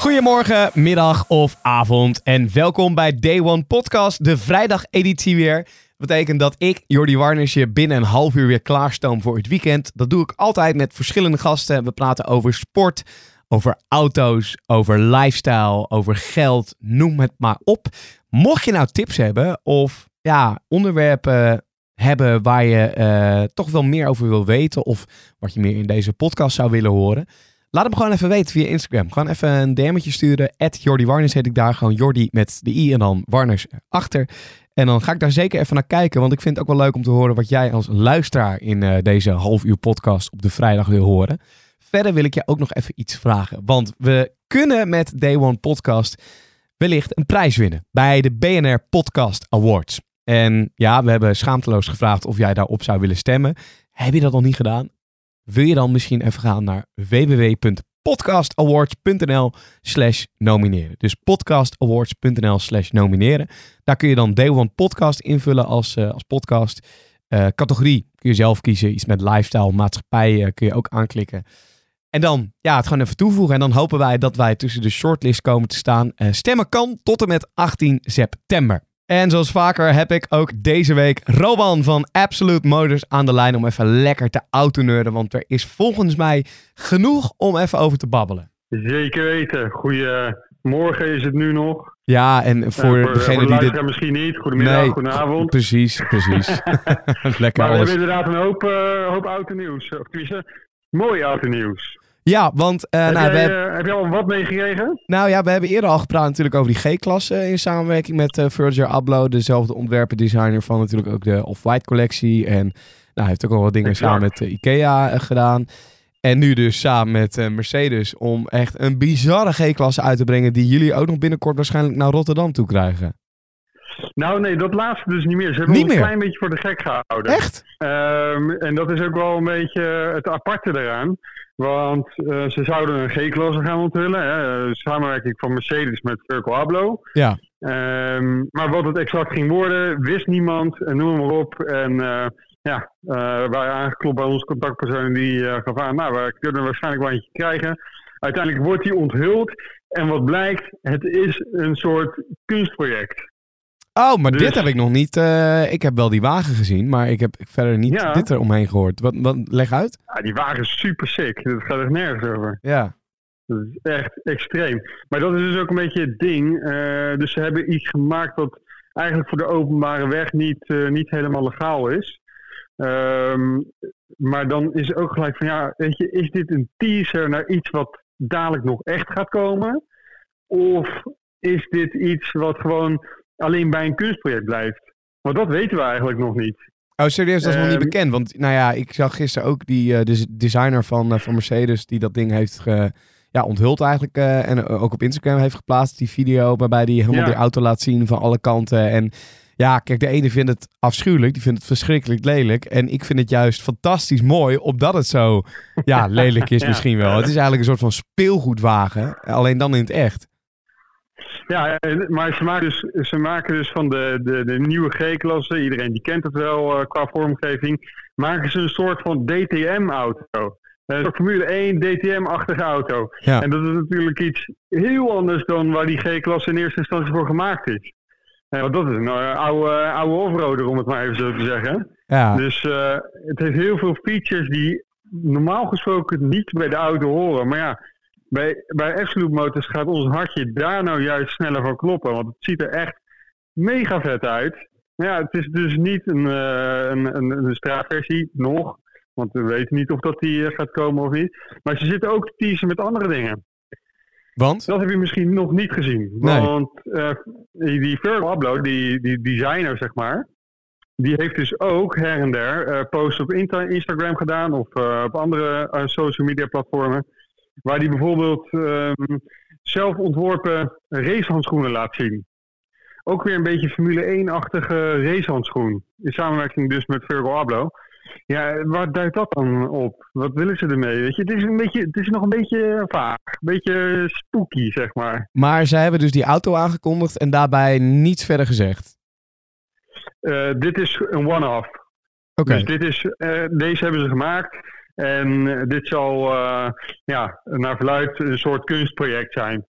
Goedemorgen, middag of avond en welkom bij Day One Podcast, de vrijdageditie weer. Dat betekent dat ik, Jordi Warners, je binnen een half uur weer klaarstoom voor het weekend. Dat doe ik altijd met verschillende gasten. We praten over sport, over auto's, over lifestyle, over geld, noem het maar op. Mocht je nou tips hebben of ja, onderwerpen hebben waar je eh, toch wel meer over wil weten of wat je meer in deze podcast zou willen horen, Laat het me gewoon even weten via Instagram. Gewoon even een DM'tje sturen. Jordi Warners heet ik daar. Gewoon Jordi met de i en dan Warners achter. En dan ga ik daar zeker even naar kijken. Want ik vind het ook wel leuk om te horen wat jij als luisteraar in eh, deze half uur podcast op de vrijdag wil horen. Verder wil ik je ook nog even iets vragen. Want we kunnen met Day One Podcast wellicht een prijs winnen. Bij de BNR Podcast Awards. En ja, we hebben schaamteloos gevraagd of jij daarop zou willen stemmen. Heb je dat nog niet gedaan? Wil je dan misschien even gaan naar www.podcastawards.nl slash nomineren. Dus podcastawards.nl slash nomineren. Daar kun je dan Day One Podcast invullen als, eh, als podcast. Eh, categorie kun je zelf kiezen. Iets met lifestyle, maatschappij kun je ook aanklikken. En dan ja, het gewoon even toevoegen. En dan hopen wij dat wij tussen de shortlist komen te staan. Eh, stemmen kan tot en met 18 september. En zoals vaker heb ik ook deze week Roban van Absolute Motors aan de lijn om even lekker te autoneurden. Want er is volgens mij genoeg om even over te babbelen. Zeker weten. Goedemorgen is het nu nog. Ja, en voor, Eh, voor degene voor die dit... misschien niet. Goedemiddag, goedenavond. Precies, precies. lekker Maar we alles. hebben inderdaad een hoop, eh hoop auto nieuws. Of tenminste, mooi auto nieuws. Ja, want eh, heb, nou, we jij, hebben... eh, heb je al wat meegekregen? Nou ja, we hebben eerder al gepraat natuurlijk over die G-klasse in samenwerking met eh Virgil Abloh, dezelfde ontwerper-designer van natuurlijk ook de Off-White collectie. En nou, hij heeft ook al wat dingen Exact. samen met Ikea gedaan. En nu dus samen met Mercedes om echt een bizarre G-klasse uit te brengen die jullie ook nog binnenkort waarschijnlijk naar Rotterdam toe krijgen. Nou nee, dat laatste dus niet meer. Ze hebben Niet meer? een klein beetje voor de gek gehouden. Echt? Ehm, en dat is ook wel een beetje het aparte eraan. Want eh, ze zouden een G-klasse gaan onthullen. Hè? eh, Samenwerking van Mercedes met Virgil Abloh. Ja. Ehm, maar wat het exact ging worden, wist niemand. En noem maar op. En eh, ja, eh wij aangeklopt bij onze contactpersoon die gaf aan, nou, we kunnen waarschijnlijk wel eentje krijgen. Uiteindelijk wordt die onthuld. En wat blijkt, het is een soort kunstproject. Oh, maar Dus- dit heb ik nog niet. eh, ik heb wel die wagen gezien, maar ik heb verder niet Ja. dit eromheen gehoord. Wat, wat, leg uit. Ja, die wagen is super sick. Dat gaat er nergens over. Ja. Dat is echt extreem. Maar dat is dus ook een beetje het ding. Eh, dus ze hebben iets gemaakt wat eigenlijk voor de openbare weg niet, eh, niet helemaal legaal is. Ehm, maar dan is ook gelijk van ja, weet je, is dit een teaser naar iets wat dadelijk nog echt gaat komen? Of is dit iets wat gewoon alleen bij een kunstproject blijft? Want dat weten we eigenlijk nog niet. Oh, serieus, dat is nog niet Ehm, bekend. Want nou ja, ik zag gisteren ook die eh, des- designer van, eh, van Mercedes die dat ding heeft ge, ja, onthuld eigenlijk. eh, en ook op Instagram heeft geplaatst, die video waarbij hij helemaal Ja. die auto laat zien van alle kanten. En ja, kijk, de ene vindt het afschuwelijk, die vindt het verschrikkelijk lelijk. En ik vind het juist fantastisch mooi, omdat het zo ja, lelijk is Ja. misschien wel. Het is eigenlijk een soort van speelgoedwagen, alleen dan in het echt. Ja, en- maar ze maken dus, ze maken dus van de, de, de nieuwe G-klasse, iedereen die kent het wel eh, qua vormgeving, maken ze een soort van DTM-auto. Een soort Formule 1 DTM-achtige auto. Ja. En dat is natuurlijk iets heel anders dan waar die G-klasse in eerste instantie voor gemaakt is. Eh, want dat is een eh, oude, oude offroader, om het maar even zo te zeggen. Ja, Dus eh, het heeft heel veel features die normaal gesproken niet bij de auto horen. Maar ja, bij, bij Absolute Motors gaat ons hartje daar nou juist sneller van kloppen. Want het ziet er echt mega vet uit. Ja, het is dus niet een, eh, een, een, een straatversie nog. Want we weten niet of dat die eh, gaat komen of niet. Maar ze zitten ook te teasen met andere dingen. want? Dat heb je misschien nog niet gezien. Nee. Want eh, die Virgil Abloh, die, die designer zeg maar, die heeft dus ook her en der posts op Insta- Instagram gedaan of op andere social media platformen. Waar die bijvoorbeeld ehm, zelf ontworpen racehandschoenen laat zien. ook weer een beetje Formule 1-achtige racehandschoen. In samenwerking dus met Virgil Abloh. Ja, waar duidt dat dan op? Wat willen ze ermee? Weet je, het is, een beetje, het is nog een beetje vaag. Een beetje spooky, zeg maar. Maar zij hebben dus die auto aangekondigd en daarbij niets verder gezegd. Uh, dit is een one-off. Oké. Dus dit is, uh, deze hebben ze gemaakt. En dit zal ja, naar verluid een soort kunstproject zijn.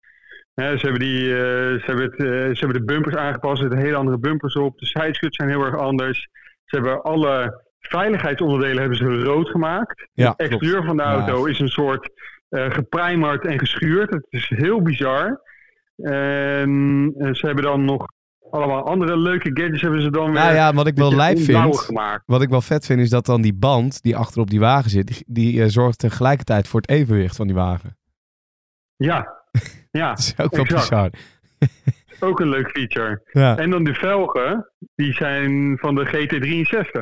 ze, hebben die, ze, hebben het, ze hebben de bumpers aangepast. Er zitten hele andere bumpers op. De sidescuts zijn heel erg anders. Ze hebben alle veiligheidsonderdelen hebben ze rood gemaakt. Ja, het exterieur van de auto ja. is een soort uh, geprijmerd en geschuurd. Het is heel bizar. En ze hebben dan nog allemaal andere leuke gadgets hebben ze dan weer. Nou ja, wat ik wel lijp vind, gemaakt. wat ik wel vet vind, is dat dan die band die achter op die wagen zit, die, die uh, zorgt tegelijkertijd voor het evenwicht van die wagen. Ja, ja. dat is ook wel bizar. ook een leuk feature. Ja. En dan de velgen, die zijn van de GT63.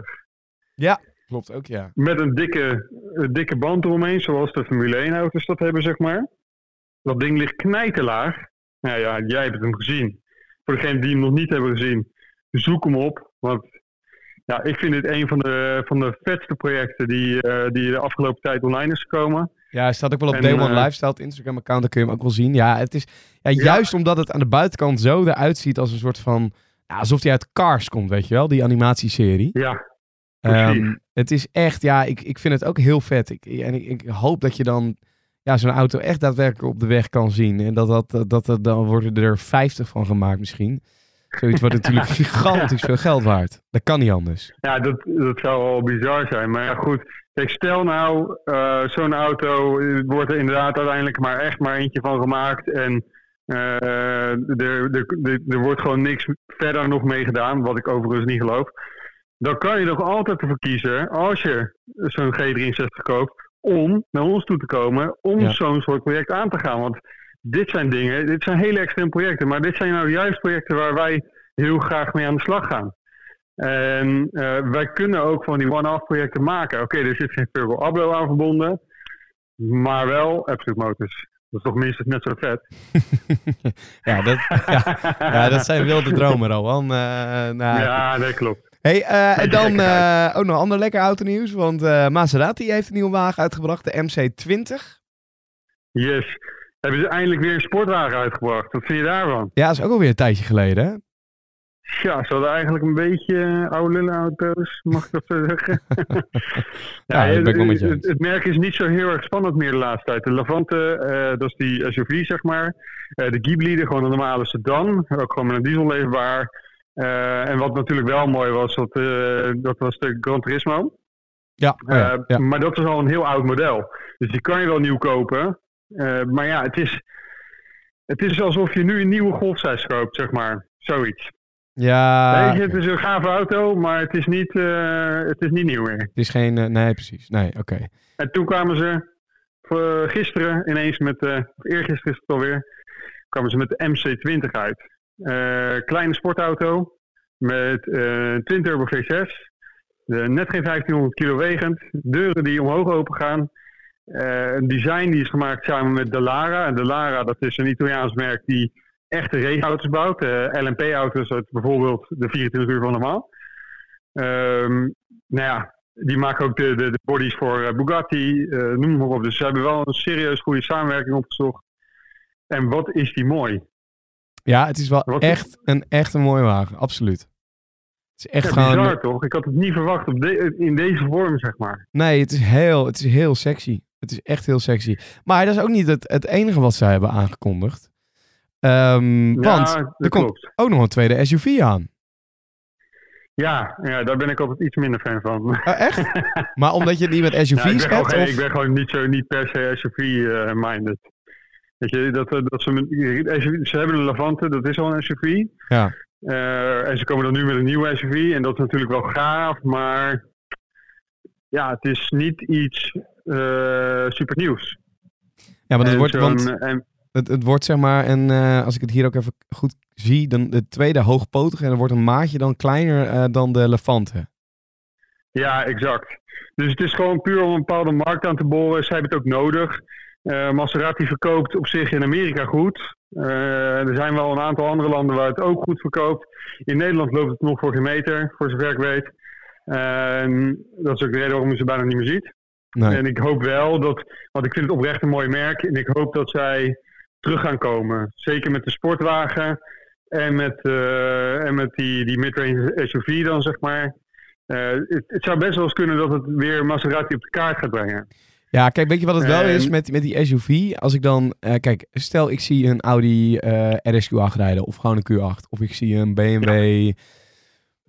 Ja, klopt ook, ja. Met een dikke, een dikke band eromheen, zoals de Formule 1-auto's dat hebben, zeg maar. Dat ding ligt knijterlaag. Nou ja, jij hebt hem gezien. Voor degenen die hem nog niet hebben gezien, zoek hem op. Want ja, ik vind dit een van de, van de vetste projecten die, uh, die de afgelopen tijd online is gekomen. Ja, hij staat ook wel op Day One uh, Lifestyle, het Instagram-account, daar kun je hem ook wel zien. Ja, het is ja, juist ja. omdat het aan de buitenkant zo eruit ziet als een soort van... Ja, alsof hij uit Cars komt, weet je wel, die animatieserie. Ja, Um, het is echt, ja, ik, ik vind het ook heel vet. Ik, en ik, ik hoop dat je dan ja, zo'n auto echt daadwerkelijk op de weg kan zien. En dat, dat, dat, dat dan worden er 50 van gemaakt misschien. Zoiets wordt natuurlijk gigantisch veel geld waard. Dat kan niet anders. Ja, dat, dat zou wel bizar zijn. Maar ja, goed. Kijk, stel nou, uh, zo'n auto wordt er inderdaad uiteindelijk maar echt maar eentje van gemaakt. En uh, er, er, er, er wordt gewoon niks verder nog mee gedaan. Wat ik overigens niet geloof dan kan je nog altijd ervoor kiezen, als je zo'n G63 koopt, om naar ons toe te komen, om ja. zo'n soort project aan te gaan. Want dit zijn dingen, dit zijn hele extreme projecten, maar dit zijn nou juist projecten waar wij heel graag mee aan de slag gaan. En uh, wij kunnen ook van die one-off projecten maken. Oké, okay, er zit geen Virgil Abloh aan verbonden, maar wel Absolute Motors. Dat is toch minstens net zo vet. ja, dat, ja, ja, dat zijn wilde dromen, Rowan. Uh, nou, ja, dat klopt. Hey, uh, en dan uh, ook nog ander lekker autonieuws. Want uh, Maserati heeft een nieuwe wagen uitgebracht, de MC20. Yes. Hebben ze eindelijk weer een sportwagen uitgebracht. Wat vind je daarvan? Ja, dat is ook alweer een tijdje geleden, hè? Ja, ze hadden eigenlijk een beetje oude lullenauto's, mag ik dat zo zeggen? ja, ja, ben ik wel met je het, het, merk is niet zo heel erg spannend meer de laatste tijd. De Levante, dat is die SUV, zeg maar. de Ghibli, de gewoon een normale sedan. Ook gewoon met een diesel leefbaar. Uh, en wat natuurlijk wel mooi was, dat, uh, dat was de Gran Turismo. Ja, oh ja, ja, Maar dat is al een heel oud model. Dus die kan je wel nieuw kopen. maar ja, het is, het is alsof je nu een nieuwe Golf 6 koopt, zeg maar. Zoiets. Ja. Je, het is een gave auto, maar het is niet, het is niet nieuw meer. Het is geen, nee precies, nee, oké. Okay. En toen kwamen ze gisteren ineens met, of eergisteren is het alweer, kwamen ze met de MC20 uit. Uh, kleine sportauto met uh, twin turbo V6. De, net geen 1500 kilo wegend. Deuren die omhoog open gaan. Uh, een design die is gemaakt samen met Delara. En Delara dat is een Italiaans merk die echte raceauto's bouwt. LMP-auto's uit bijvoorbeeld de 24 uur van normaal. Um, nou ja, die maken ook de, de, de bodies voor Bugatti. noem maar op. Dus ze hebben wel een serieus goede samenwerking opgezocht. En wat is die mooi. Ja, het is wel Wat echt, is... Een, echt een mooie wagen, absoluut. Het is echt ja, gewoon... bizar toch? Ik had het niet verwacht op de, in deze vorm, zeg maar. Nee, het is, heel, het is heel sexy. Het is echt heel sexy. Maar dat is ook niet het, het enige wat zij hebben aangekondigd. Um, ja, want er komt ook nog een tweede SUV aan. Ja, ja, daar ben ik altijd iets minder fan van. Oh, echt? maar omdat je het niet met SUV's ja, ik, ben hebt? gewoon, of? ik ben gewoon niet, zo, niet per se SUV-minded. Weet je, dat, dat ze, ze hebben een Levante, dat is al een SUV. Ja. Uh, en ze komen dan nu met een nieuwe SUV. En dat is natuurlijk wel gaaf, maar ja, het is niet iets uh, super nieuws. Ja, maar het wordt, want en, het, het wordt zeg maar, en uh, als ik het hier ook even goed zie, dan de tweede hoogpotige en dan wordt een maatje dan kleiner dan de Levante. Ja, exact. Dus het is gewoon puur om een bepaalde markt aan te boren. Zij hebben het ook nodig. Uh, Maserati verkoopt op zich in Amerika goed. Eh, er zijn wel een aantal andere landen waar het ook goed verkoopt. In Nederland loopt het nog voor geen meter, voor zover ik weet. Dat is ook de reden waarom je ze bijna niet meer ziet. Nee. En ik hoop wel dat, want ik vind het oprecht een mooi merk. En ik hoop dat zij terug gaan komen. Zeker met de sportwagen en met, eh, en met die, die midrange SUV dan, zeg maar. Eh, het, het zou best wel eens kunnen dat het weer Maserati op de kaart gaat brengen. Ja, kijk, weet je wat het wel is met, met die SUV? Als ik dan, eh, kijk, stel ik zie een Audi eh RSQ8 rijden of gewoon een Q8. Of ik zie een BMW,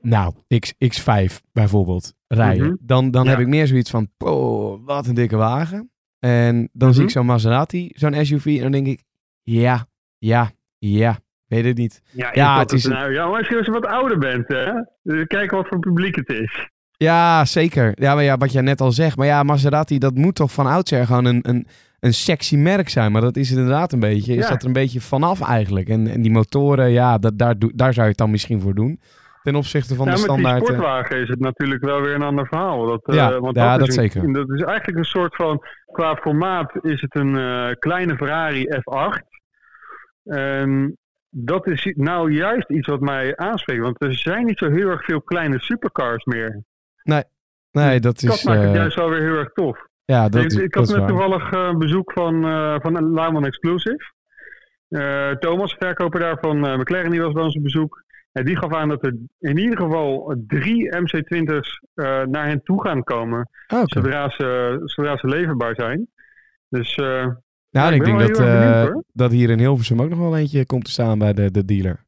nou, X, X5 bijvoorbeeld rijden. Mhm. Dan, dan Ja. heb ik meer zoiets van, oh, wat een dikke wagen. En dan zie Mhm. ik zo'n Maserati, zo'n SUV en dan denk ik, ja, ja, ja, weet het niet. Ja, Ja, het is nou, ja, maar als je je wat ouder bent, hè. Dus kijken wat voor publiek het is. Ja, zeker. Ja, maar ja, wat jij net al zegt. Maar ja, Maserati, dat moet toch van oudsher gewoon een, een, een sexy merk zijn. Maar dat is het inderdaad een beetje. Is Ja. dat er een beetje vanaf eigenlijk. En, en die motoren, ja, dat, daar, daar zou je het dan misschien voor doen. Ten opzichte van Ja, de met die standaard. eh, sportwagen is het natuurlijk wel weer een ander verhaal. Dat, eh, Ja, want ja, dat, dat is een- zeker. Dat is eigenlijk een soort van, qua formaat is het een eh, kleine Ferrari F8. En dat is nou juist iets wat mij aanspreekt. Want er zijn niet zo heel erg veel kleine supercars meer. Nee, dat Dat is. maakt het eh, juist wel weer heel erg tof. ja, dat, ik, ik dat had net toevallig een bezoek van, eh van Lauman Exclusive. Thomas, verkoper daar van McLaren, die was bij ons op bezoek. En die gaf aan dat er in ieder geval drie MC20's eh, naar hen toe gaan komen. Ah. Zodra, ze, zodra ze leverbaar zijn. Dus Nou, Ja, ik ik denk dat, benieuwd, dat hier in Hilversum ook nog wel eentje komt te staan bij de, de dealer.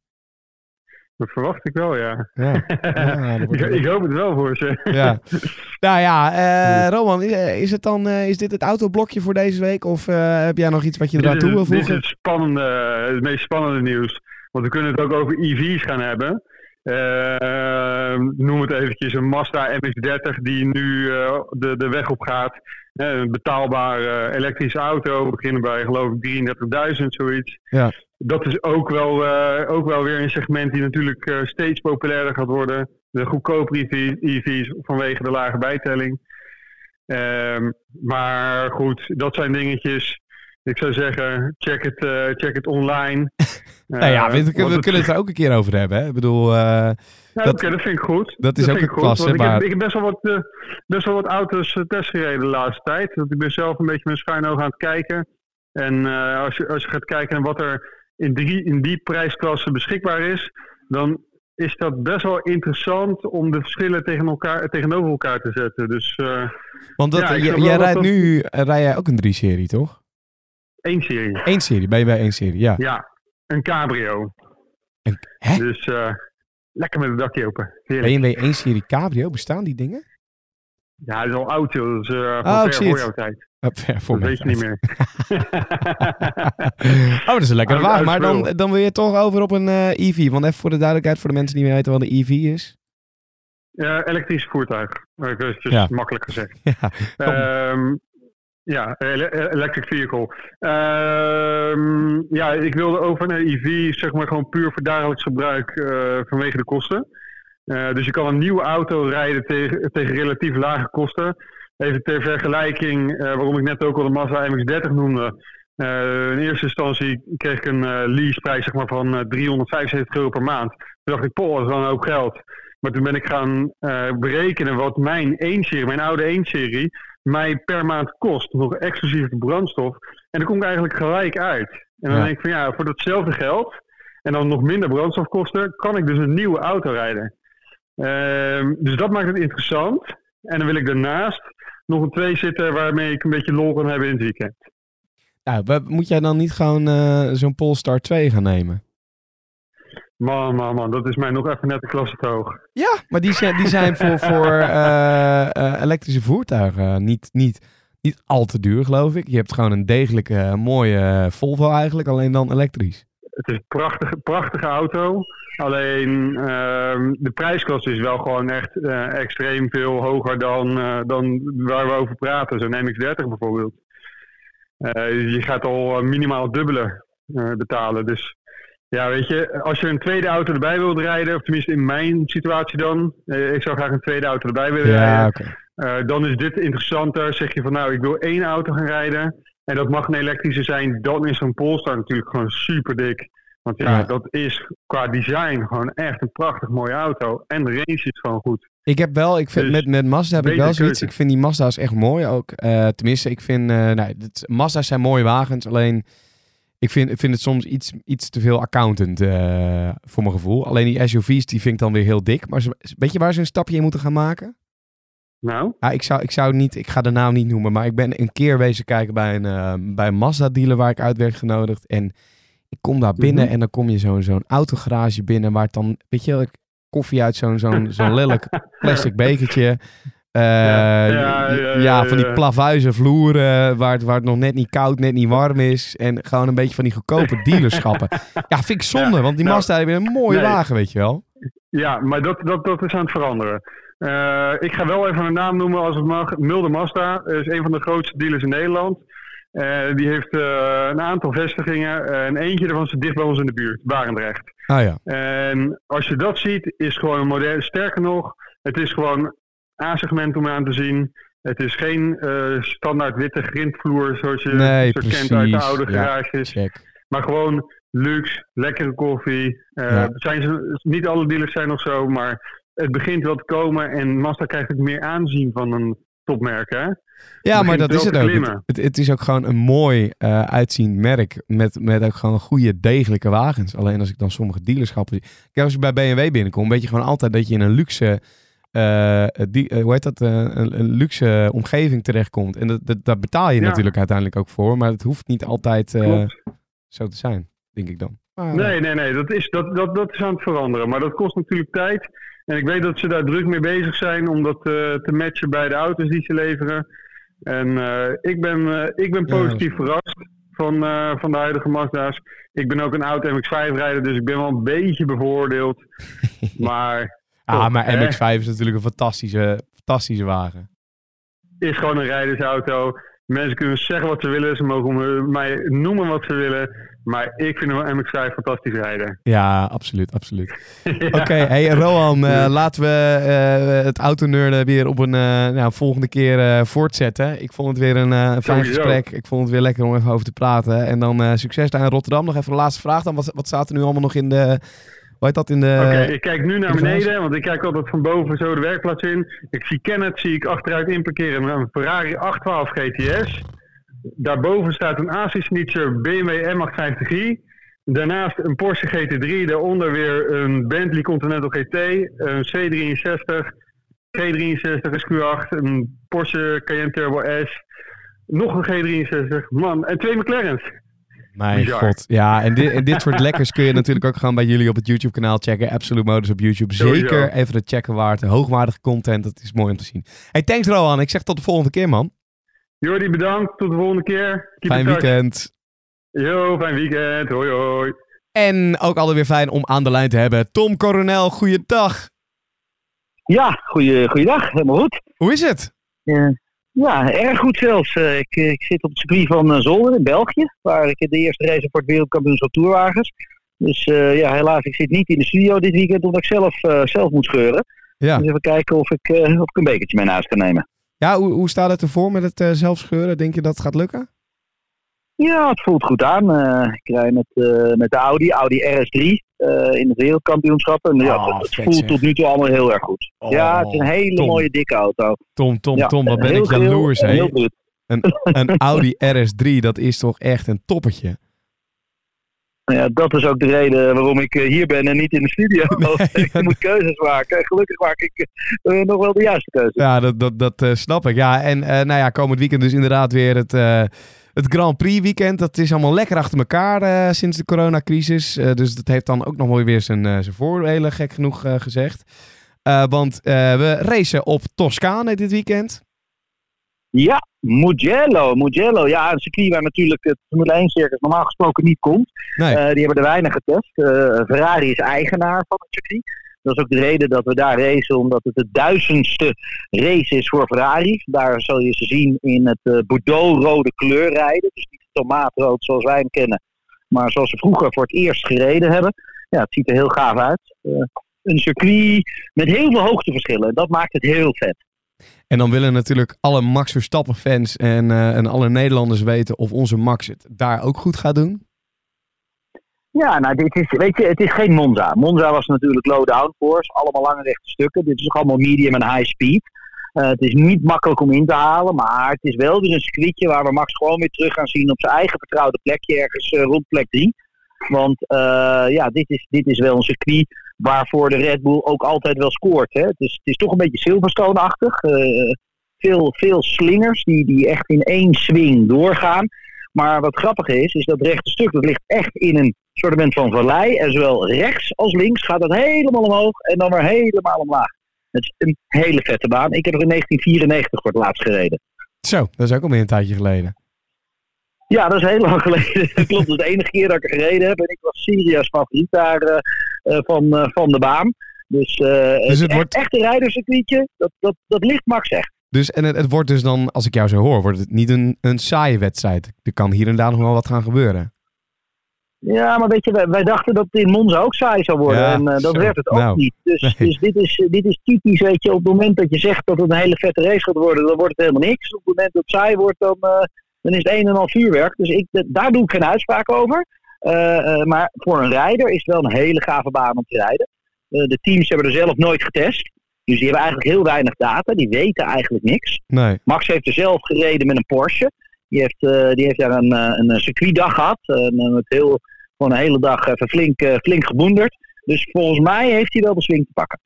Dat verwacht ik wel, ja. Ja. Ik, ik hoop het wel voor ze. Ja. Nou ja, eh, Roman, is, is het dan, eh, is dit het autoblokje voor deze week? Of eh, heb jij nog iets wat je eraan toe wil dit is voegen? het, spannende, het meest spannende nieuws. Want we kunnen het ook over EV's gaan hebben. Eh, noem het eventjes een Mazda MX-30 die nu eh, de, de weg op gaat. Eh, een betaalbare elektrische auto. Beginnen bij geloof ik 33.000, zoiets. Ja. Dat is ook wel, eh, ook wel weer een segment die natuurlijk eh, steeds populairder gaat worden. De goedkopere EV EV's vanwege de lage bijtelling. Ehm, maar goed, dat zijn dingetjes. Ik zou zeggen, check het, eh, check het online. Nou ja, Eh, we, we het- kunnen het er ook een keer over hebben. Hè? Ik bedoel, eh, Ja, dat- Oké, dat vind ik goed. dat is ook een klasse, ik, maar- heb, ik heb best wel wat, best wel wat auto's uh, testgereden de laatste tijd. Want ik ben zelf een beetje met schuin oog aan het kijken. En als, je, als je gaat kijken naar wat er in die, in die prijsklasse beschikbaar is, dan is dat best wel interessant om de verschillen tegen elkaar, tegenover elkaar te zetten. Dus want dat, Ja, jij rijdt dat- nu rij jij ook een 3-serie, toch? Één serie. Eén serie, ben je bij één serie, ja. Ja, een cabrio. En, hè? Dus eh, lekker met het dakje open. Heerlijk. BMW 1 serie cabrio, bestaan die dingen? Ja, het is al oud joh. Dus uh, Oh, ver voor jouw tijd. Uh, ver voor Dat weet je niet meer. oh, dat is een lekkere wagen. Maar dan, dan wil je toch over op een eh, EV. Want even voor de duidelijkheid, voor de mensen die niet weten wat een EV is. Ja, elektrisch voertuig. Uh, eventjes Ja. makkelijk gezegd. ja, kom. Ja, ele- electric vehicle. Ehm, ja, ik wilde over naar EV, zeg maar gewoon puur voor dagelijks gebruik eh, vanwege de kosten. Eh, dus je kan een nieuwe auto rijden tegen, tegen relatief lage kosten. Even ter vergelijking, eh, waarom ik net ook al de Mazda MX-30 noemde. Eh, in eerste instantie kreeg ik een eh, leaseprijs zeg maar, van eh, 375 euro per maand. Toen dacht ik, poh, dat is een hoop geld. Maar toen ben ik gaan eh, berekenen wat mijn 1-serie, mijn oude 1-serie, mij per maand kost. Nog exclusief de brandstof. En dan kom ik eigenlijk gelijk uit. En dan Ja. denk ik van ja, voor datzelfde geld en dan nog minder brandstofkosten, kan ik dus een nieuwe auto rijden. Ehm, dus dat maakt het interessant. En dan wil ik daarnaast nog een twee zitten waarmee ik een beetje lol kan hebben in het weekend. Nou, moet jij dan niet gewoon eh, zo'n Polestar 2 gaan nemen? Man, man, man, dat is mij nog even net de klasse te hoog. Ja, maar die zijn, die zijn voor, voor eh, eh, elektrische voertuigen niet, niet, niet al te duur, geloof ik. Je hebt gewoon een degelijke, mooie Volvo eigenlijk, alleen dan elektrisch. Het is een prachtige, prachtige auto. Alleen ehm, de prijsklasse is wel gewoon echt eh, extreem veel hoger dan, dan waar we over praten. Zo'n MX-30 bijvoorbeeld. Je gaat al minimaal dubbele betalen. Dus ja, weet je, als je een tweede auto erbij wilt rijden, of tenminste in mijn situatie dan, eh, ik zou graag een tweede auto erbij willen rijden. Ja, oké. Eh, dan is dit interessanter. Zeg je van nou, ik wil één auto gaan rijden. en dat mag een elektrische zijn, dan is zo'n Polestar natuurlijk gewoon super dik. Want ja, Ja. dat is qua design gewoon echt een prachtig mooie auto. En de range is gewoon goed. Ik heb wel, ik vind, Dus, met, met Mazda heb ik wel zoiets. Ik vind die Mazda's echt mooi ook. Eh, tenminste, ik vind, eh nee, dit, Mazda's zijn mooie wagens. Alleen, ik vind, ik vind het soms iets, iets te veel accountant eh, voor mijn gevoel. Alleen die SUV's, die vind ik dan weer heel dik. Maar weet je waar ze een stapje in moeten gaan maken? Nou, Ja, ik zou, ik zou niet, ik ga de naam niet noemen, maar ik ben een keer wezen kijken bij een, eh, bij een Mazda dealer waar ik uit werd genodigd. En ik kom daar binnen Mhm. en dan kom je zo'n zo'n autogarage binnen waar het dan, weet je, wel, koffie uit zo'n zo'n zo'n lelijk plastic bekertje. Eh, Ja, ja, ja, van die plavuizen vloeren waar het, waar het nog net niet koud, net niet warm is. En gewoon een beetje van die goedkope dealerschappen. Ja, vind ik zonde, want die nou, Mazda hebben een mooie nee. wagen, weet je wel. ja, maar dat, dat, dat is aan het veranderen. Eh, ik ga wel even een naam noemen als het mag. Mulder Mazda is een van de grootste dealers in Nederland. Eh, die heeft eh, een aantal vestigingen. eh, en eentje daarvan zit dicht bij ons in de buurt, Barendrecht. Ah ja. En als je dat ziet, is gewoon een modern. Sterker nog, het is gewoon A-segment om aan te zien. Het is geen eh, standaard witte grindvloer zoals je Nee, zo kent uit de oude garages. Maar gewoon luxe, lekkere koffie. Eh, Ja. zijn ze, niet alle dealers zijn nog zo, maar het begint wel te komen. En Mazda krijgt ook meer aanzien van een topmerk. Hè? Ja, maar dat is het ook. Het, het, het is ook gewoon een mooi eh, uitziend merk. Met, met ook gewoon goede, degelijke wagens. Alleen als ik dan sommige dealerschappen zie. Kijk, als je bij BMW binnenkomt, weet je gewoon altijd dat je in een luxe. Eh, die, eh, hoe heet dat? eh, een, een luxe omgeving terechtkomt. En dat, dat, daar betaal je Ja. natuurlijk uiteindelijk ook voor. Maar het hoeft niet altijd eh, zo te zijn, denk ik dan. Maar, Nee, nee, nee. Dat is, dat, dat, dat is aan het veranderen. Maar dat kost natuurlijk tijd. En ik weet dat ze daar druk mee bezig zijn om dat te matchen bij de auto's die ze leveren. En eh, ik, ben, eh, ik ben Ja, positief verrast van, eh, van de huidige Mazda's. Ik ben ook een oud MX-5-rijder, dus ik ben wel een beetje bevoordeeld. maar ah, toch, maar hè? MX-5 is natuurlijk een fantastische, fantastische wagen. is gewoon een rijdersauto. Mensen kunnen zeggen wat ze willen. Ze mogen mij noemen wat ze willen. Maar ik vind een MX-5 fantastisch rijden. Ja, absoluut, absoluut. Ja. Oké, hey Rohan, eh, laten we eh, het autoneurden weer op een eh, nou, volgende keer voortzetten. Ik vond het weer een fijn gesprek. Ik vond het weer lekker om even over te praten. En dan succes daar in Rotterdam. Nog even een laatste vraag dan. Wat, wat staat er nu allemaal nog in de... Hoe dat in de... Oké, ik kijk nu naar de beneden, want ik kijk altijd van boven zo de werkplaats in. Ik zie Kenneth, zie ik achteruit inparkeren een Ferrari 812 GTS. Daarboven staat een Schnitzer BMW M850i. Daarnaast een Porsche GT3, daaronder weer een Bentley Continental GT, een C63, G63 SQ8, een Porsche Cayenne Turbo S, nog een G63, man, en twee McLaren's. Mijn bizar. god. Ja, en dit, en dit soort lekkers kun je natuurlijk ook gewoon bij jullie op het YouTube kanaal checken. Absolute Motors op YouTube. Sowieso. Zeker even het checken waard. Hoogwaardige content. Dat is mooi om te zien. Hey, thanks Rohan. Ik zeg tot de volgende keer man. Jordi, bedankt, tot de volgende keer. Keep Fijn weekend. Yo, fijn weekend, hoi hoi. En ook alweer fijn om aan de lijn te hebben. Tom Coronel, goeiedag. Ja, goeie, goeiedag. Helemaal goed. Hoe is het? Eh, ja, erg goed zelfs. Eh, ik, eh, ik zit op het circuit van eh, Zolder in België, waar ik de eerste race voor het wereldkampioenschap tourwagens. Dus ja, helaas, ik zit niet in de studio dit weekend omdat ik zelf, zelf moet scheuren. Ja, Dus even kijken of ik, eh, of ik een bekertje mee naar huis kan nemen. ja hoe, hoe staat het ervoor met het eh, zelfscheuren? Denk je dat het gaat lukken? Ja, het voelt goed aan. Eh, ik rij met, eh, met de Audi, Audi RS3 eh, in het wereldkampioenschap. En ja, Oh, het, voelt zeg. tot nu toe allemaal heel erg goed. Oh, ja, het is een hele Tom. mooie dikke auto. Tom, Tom, Ja, Tom, wat ben ik jaloers. Heel goed. Een, een Audi RS3, dat is toch echt een toppertje. Nou Ja, dat is ook de reden waarom ik hier ben en niet in de studio. ik moet keuzes maken. En gelukkig maak ik nog wel de juiste keuze. Ja, dat, dat, dat snap ik. Ja, en nou ja, komend weekend dus inderdaad weer het, het Grand Prix weekend. Dat is allemaal lekker achter elkaar eh, sinds de coronacrisis. Eh, dus dat heeft dan ook nog wel weer zijn, eh, zijn voordelen, gek genoeg gezegd. Want we racen op Toscane dit weekend. Ja, Mugello. Mugello, ja, een circuit waar natuurlijk het Formule 1 circus normaal gesproken niet komt. Nee. Die hebben er weinig getest. Ferrari is eigenaar van het circuit. Dat is ook de reden dat we daar racen, omdat het de duizendste race is voor Ferrari. Daar zal je ze zien in het eh, Bordeaux-rode kleur rijden. Dus niet tomaatrood zoals wij hem kennen, maar zoals ze vroeger voor het eerst gereden hebben. Ja, het ziet er heel gaaf uit. Eh, een circuit met heel veel hoogteverschillen. En dat maakt het heel vet. En dan willen natuurlijk alle Max Verstappen fans en, eh, en alle Nederlanders weten of onze Max het daar ook goed gaat doen. Ja, nou, dit is, weet je, het is geen Monza. Monza was natuurlijk low downforce, allemaal lange rechte stukken. Dit is ook allemaal medium en high speed. Uh, het is niet makkelijk om in te halen, maar het is wel weer een circuitje waar we Max gewoon weer terug gaan zien op zijn eigen vertrouwde plekje, ergens uh, rond plek 3. Want uh, ja, dit is, dit is wel een circuit waarvoor de Red Bull ook altijd wel scoort. Hè. Het, is, het is toch een beetje Silverstone-achtig. veel, veel slingers die, die echt in één swing doorgaan. Maar wat grappig is, is dat rechte stuk dat ligt echt in een soort van vallei. En zowel rechts als links gaat dat helemaal omhoog en dan weer helemaal omlaag. Het is een hele vette baan. Ik heb er in 1994 voor het laatst gereden. Zo, dat is ook alweer een tijdje geleden. Ja, dat is heel lang geleden. Dat klopt, dat is de enige keer dat ik er gereden heb. En ik was serieus favoriet daar uh, uh, van, uh, van de baan. Dus, dus het, wordt... echt een rijderscircuitje, dat, dat, dat ligt Max echt. Dus, en het, het, wordt dus dan, als ik jou zo hoor, wordt het niet een, een saaie wedstrijd. Er kan hier en daar nog wel wat gaan gebeuren. Ja, maar weet je, wij, wij, dachten dat het in Monza ook saai zou worden. Ja, en uh, dat zo. werd het ook nou, niet. Dus, nee. dus dit, is, dit is typisch, weet je, op het moment dat je zegt dat het een hele vette race gaat worden, dan wordt het helemaal niks. Op het moment dat het saai wordt, dan, uh, dan is het een en al vuurwerk. Dus ik, daar doe ik geen uitspraak over. Uh, maar voor een rijder is het wel een hele gave baan om te rijden. de teams hebben er zelf nooit getest. Dus die hebben eigenlijk heel weinig data. Die weten eigenlijk niks. Nee. Max heeft er zelf gereden met een Porsche. Die heeft, uh, die heeft daar een, een circuitdag gehad. Uh, met heel, gewoon een hele dag even flink, uh, flink geboenderd. Dus volgens mij heeft hij wel de swing te pakken.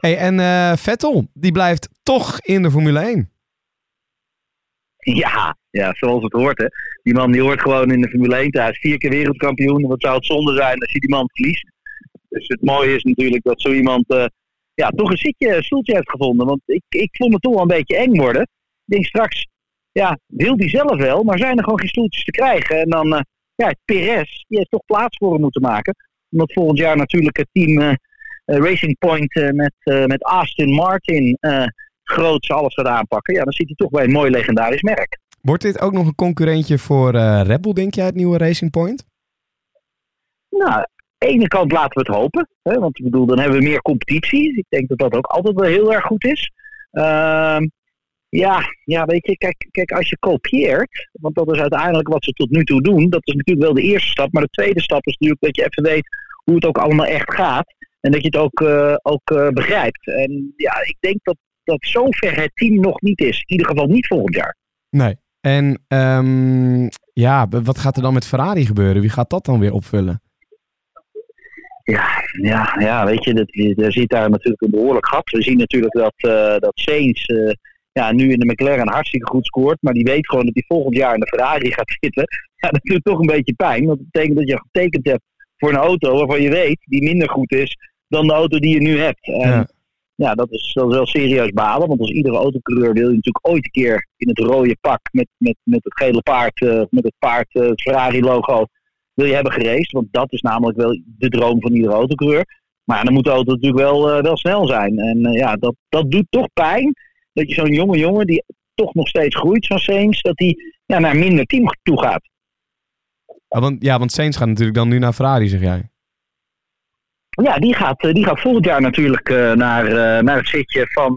Hey, en Vettel, die blijft toch in de Formule 1. Ja, ja, zoals het hoort. Hè. Die man die hoort gewoon in de Formule 1 thuis. Vier keer wereldkampioen. Wat zou het zonde zijn als je die man verliest? Dus het mooie is natuurlijk dat zo iemand ja, toch een zitje, een stoeltje heeft gevonden. Want ik, ik vond het toch wel een beetje eng worden. Ik denk straks, ja, wil hij zelf wel, maar zijn er gewoon geen stoeltjes te krijgen. En dan, uh, ja, Perez, die heeft toch plaats voor hem moeten maken. Omdat volgend jaar natuurlijk het team uh, Racing Point uh, met, met Aston Martin groots alles gaat aanpakken. Ja, dan zit hij toch bij een mooi legendarisch merk. Wordt dit ook nog een concurrentje voor Red Bull, denk jij, het nieuwe Racing Point? Nou, de ene kant laten we het hopen. Hè, want ik bedoel, dan hebben we meer competitie. Ik denk dat dat ook altijd wel heel erg goed is. Uh, ja, ja, weet je, kijk, kijk, als je kopieert, want dat is uiteindelijk wat ze tot nu toe doen, dat is natuurlijk wel de eerste stap. Maar de tweede stap is natuurlijk dat je even weet hoe het ook allemaal echt gaat. En dat je het ook, uh, ook uh, begrijpt. En ja, ik denk dat, dat zover het team nog niet is. In ieder geval niet volgend jaar. Nee. En um, ja, wat gaat er dan met Ferrari gebeuren? Wie gaat dat dan weer opvullen? Ja, ja, ja, weet je, dat, je ziet daar natuurlijk een behoorlijk gat. We zien natuurlijk dat, uh, dat Sainz ja, nu in de McLaren hartstikke goed scoort. Maar die weet gewoon dat hij volgend jaar in de Ferrari gaat zitten. Ja, dat doet toch een beetje pijn. Want dat betekent dat je getekend hebt voor een auto waarvan je weet die minder goed is dan de auto die je nu hebt. En ja, ja dat, is, dat is wel serieus balen. Want als iedere autocoureur wil je natuurlijk ooit een keer in het rode pak met, met, met het gele paard, uh, met het paard, het Ferrari logo wil je hebben geraced. Want dat is namelijk wel de droom van iedere autocoureur. Maar dan moet de auto natuurlijk wel, uh, wel snel zijn. En ja, dat, dat doet toch pijn. Dat je zo'n jonge jongen die toch nog steeds groeit, zoals Sainz, dat die ja, naar minder team toe gaat. Ja want, ja, want Sainz gaat natuurlijk dan nu naar Ferrari, zeg jij. Ja, die gaat, die gaat volgend jaar natuurlijk uh, naar, naar het zitje van,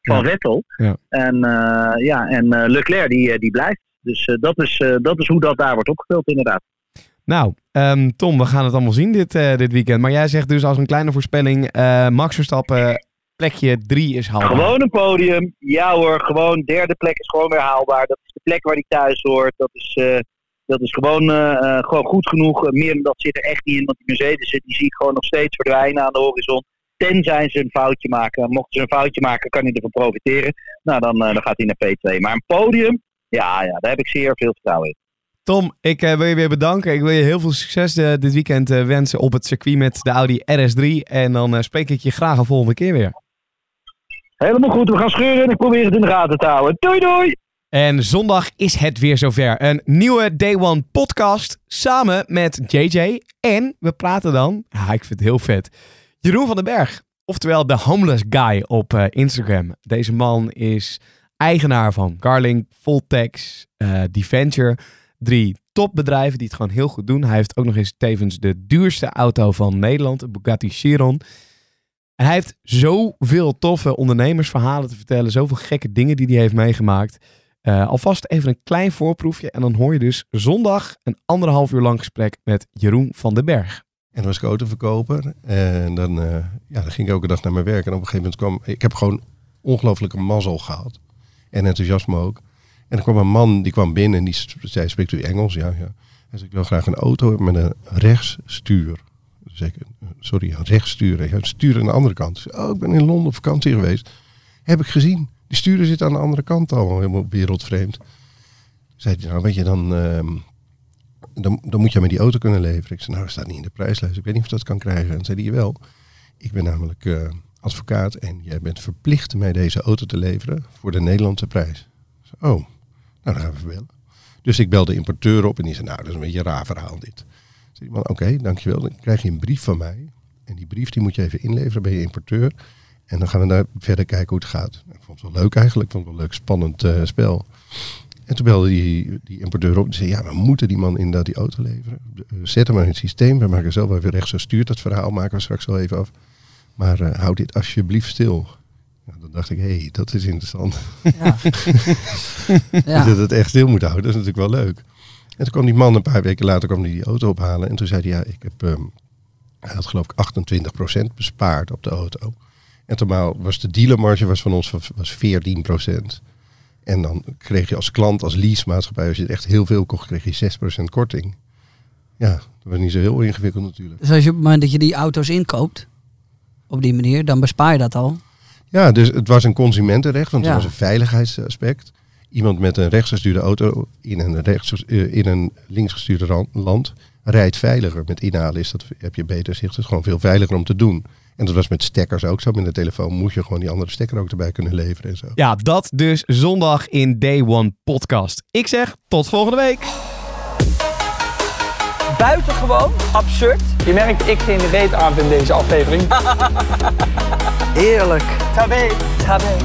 van Ja. Vettel. Ja. En, ja, en Leclerc die, die blijft. Dus dat, is, dat is hoe dat daar wordt opgevuld inderdaad. Nou, um, Tom, we gaan het allemaal zien dit, uh, dit weekend. Maar jij zegt dus als een kleine voorspelling, uh, Max Verstappen, plekje 3 is haalbaar. Gewoon een podium. Ja hoor, gewoon derde plek is gewoon weer haalbaar. Dat is de plek waar hij thuis hoort. Dat is, uh, dat is gewoon, gewoon goed genoeg. meer dan dat zit er echt niet in. Want die Mercedes die zie ik gewoon nog steeds verdwijnen aan de horizon. Tenzij ze een foutje maken. Mochten ze een foutje maken, kan hij ervan profiteren. Nou, dan, dan gaat hij naar P2. Maar een podium, ja, ja, daar heb ik zeer veel vertrouwen in. Tom, ik uh, wil je weer bedanken. Ik wil je heel veel succes uh, dit weekend uh, wensen op het circuit met de Audi RS3. En dan spreek ik je graag een volgende keer weer. Helemaal goed, we gaan scheuren en ik probeer het in de gaten te houden. Doei doei! En zondag is het weer zover. Een nieuwe Day One podcast samen met JJ. En we praten dan, ah, ik vind het heel vet, Jeroen van den Berg. Oftewel de homeless guy op Instagram. Deze man is eigenaar van Garling, Voltex, Deventure drie topbedrijven die het gewoon heel goed doen. Hij heeft ook nog eens tevens de duurste auto van Nederland, een Bugatti Chiron. En hij heeft zoveel toffe ondernemersverhalen te vertellen. Zoveel gekke dingen die hij heeft meegemaakt. Uh, alvast even een klein voorproefje. En dan hoor je dus zondag een anderhalf uur lang gesprek met Jeroen van den Berg. En dan was ik autoverkoper. En dan, uh, ja, dan ging ik elke dag naar mijn werk. En op een gegeven moment kwam... Ik heb gewoon ongelooflijke mazzel gehad. En enthousiasme ook. En er kwam een man, die kwam binnen en die zei, spreekt u Engels? Ja, ja. Hij zei, ik wil graag een auto met een rechtsstuur. Sorry, een rechtsstuur. Ja, stuur aan de andere kant. Oh, ik ben in Londen op vakantie geweest. Heb ik gezien. Die sturen zitten aan de andere kant al, helemaal wereldvreemd. Zei hij, nou weet je, dan, uh, dan, dan moet je met die auto kunnen leveren. Ik zei, nou, dat staat niet in de prijslijst. Ik weet niet of dat kan krijgen. En zei hij, wel. Ik ben namelijk uh, advocaat en jij bent verplicht mij deze auto te leveren voor de Nederlandse prijs. Oh, nou, dan gaan we bellen. Dus ik belde de importeur op en die zei, nou, dat is een beetje raar verhaal dit. Zei man, oké, dankjewel. Dan krijg je een brief van mij. En die brief die moet je even inleveren bij je importeur. En dan gaan we daar verder kijken hoe het gaat. Ik vond het wel leuk eigenlijk. Ik vond het wel een leuk, spannend uh, spel. En toen belde die, die importeur op en zei, ja, we moeten die man inderdaad die auto leveren. Zet hem maar in het systeem. We maken zelf even rechts zo stuurt dat verhaal, maken we straks wel even af. Maar uh, houd dit alsjeblieft stil. Nou, dan dacht ik, hé, hey, dat is interessant. Ja. ja. dat het echt stil moet houden, dat is natuurlijk wel leuk. En toen kwam die man een paar weken later kwam die, die auto ophalen. En toen zei hij, ja, ik heb, um, hij had geloof ik 28% bespaard op de auto. En toen was de dealermarge was van ons was 14%. En dan kreeg je als klant, als leasemaatschappij, als je echt heel veel kocht, kreeg je 6% korting. Ja, dat was niet zo heel ingewikkeld natuurlijk. Dus als je op het moment dat je die auto's inkoopt, op die manier, dan bespaar je dat al? Ja, dus het was een consumentenrecht, want het was een veiligheidsaspect. Iemand met een rechtsgestuurde auto in een, rechts, uh, in een linksgestuurde land rijdt veiliger. Met inhalen is dat, heb je beter zicht. Het is gewoon veel veiliger om te doen. En dat was met stekkers ook zo. Met de telefoon moest je gewoon die andere stekker ook erbij kunnen leveren en zo. Ja, dat dus zondag in Day One Podcast. Ik zeg tot volgende week. Buitengewoon absurd. Je merkt, ik geen reet aan in deze aflevering. Heerlijk. Tabé. Tabé.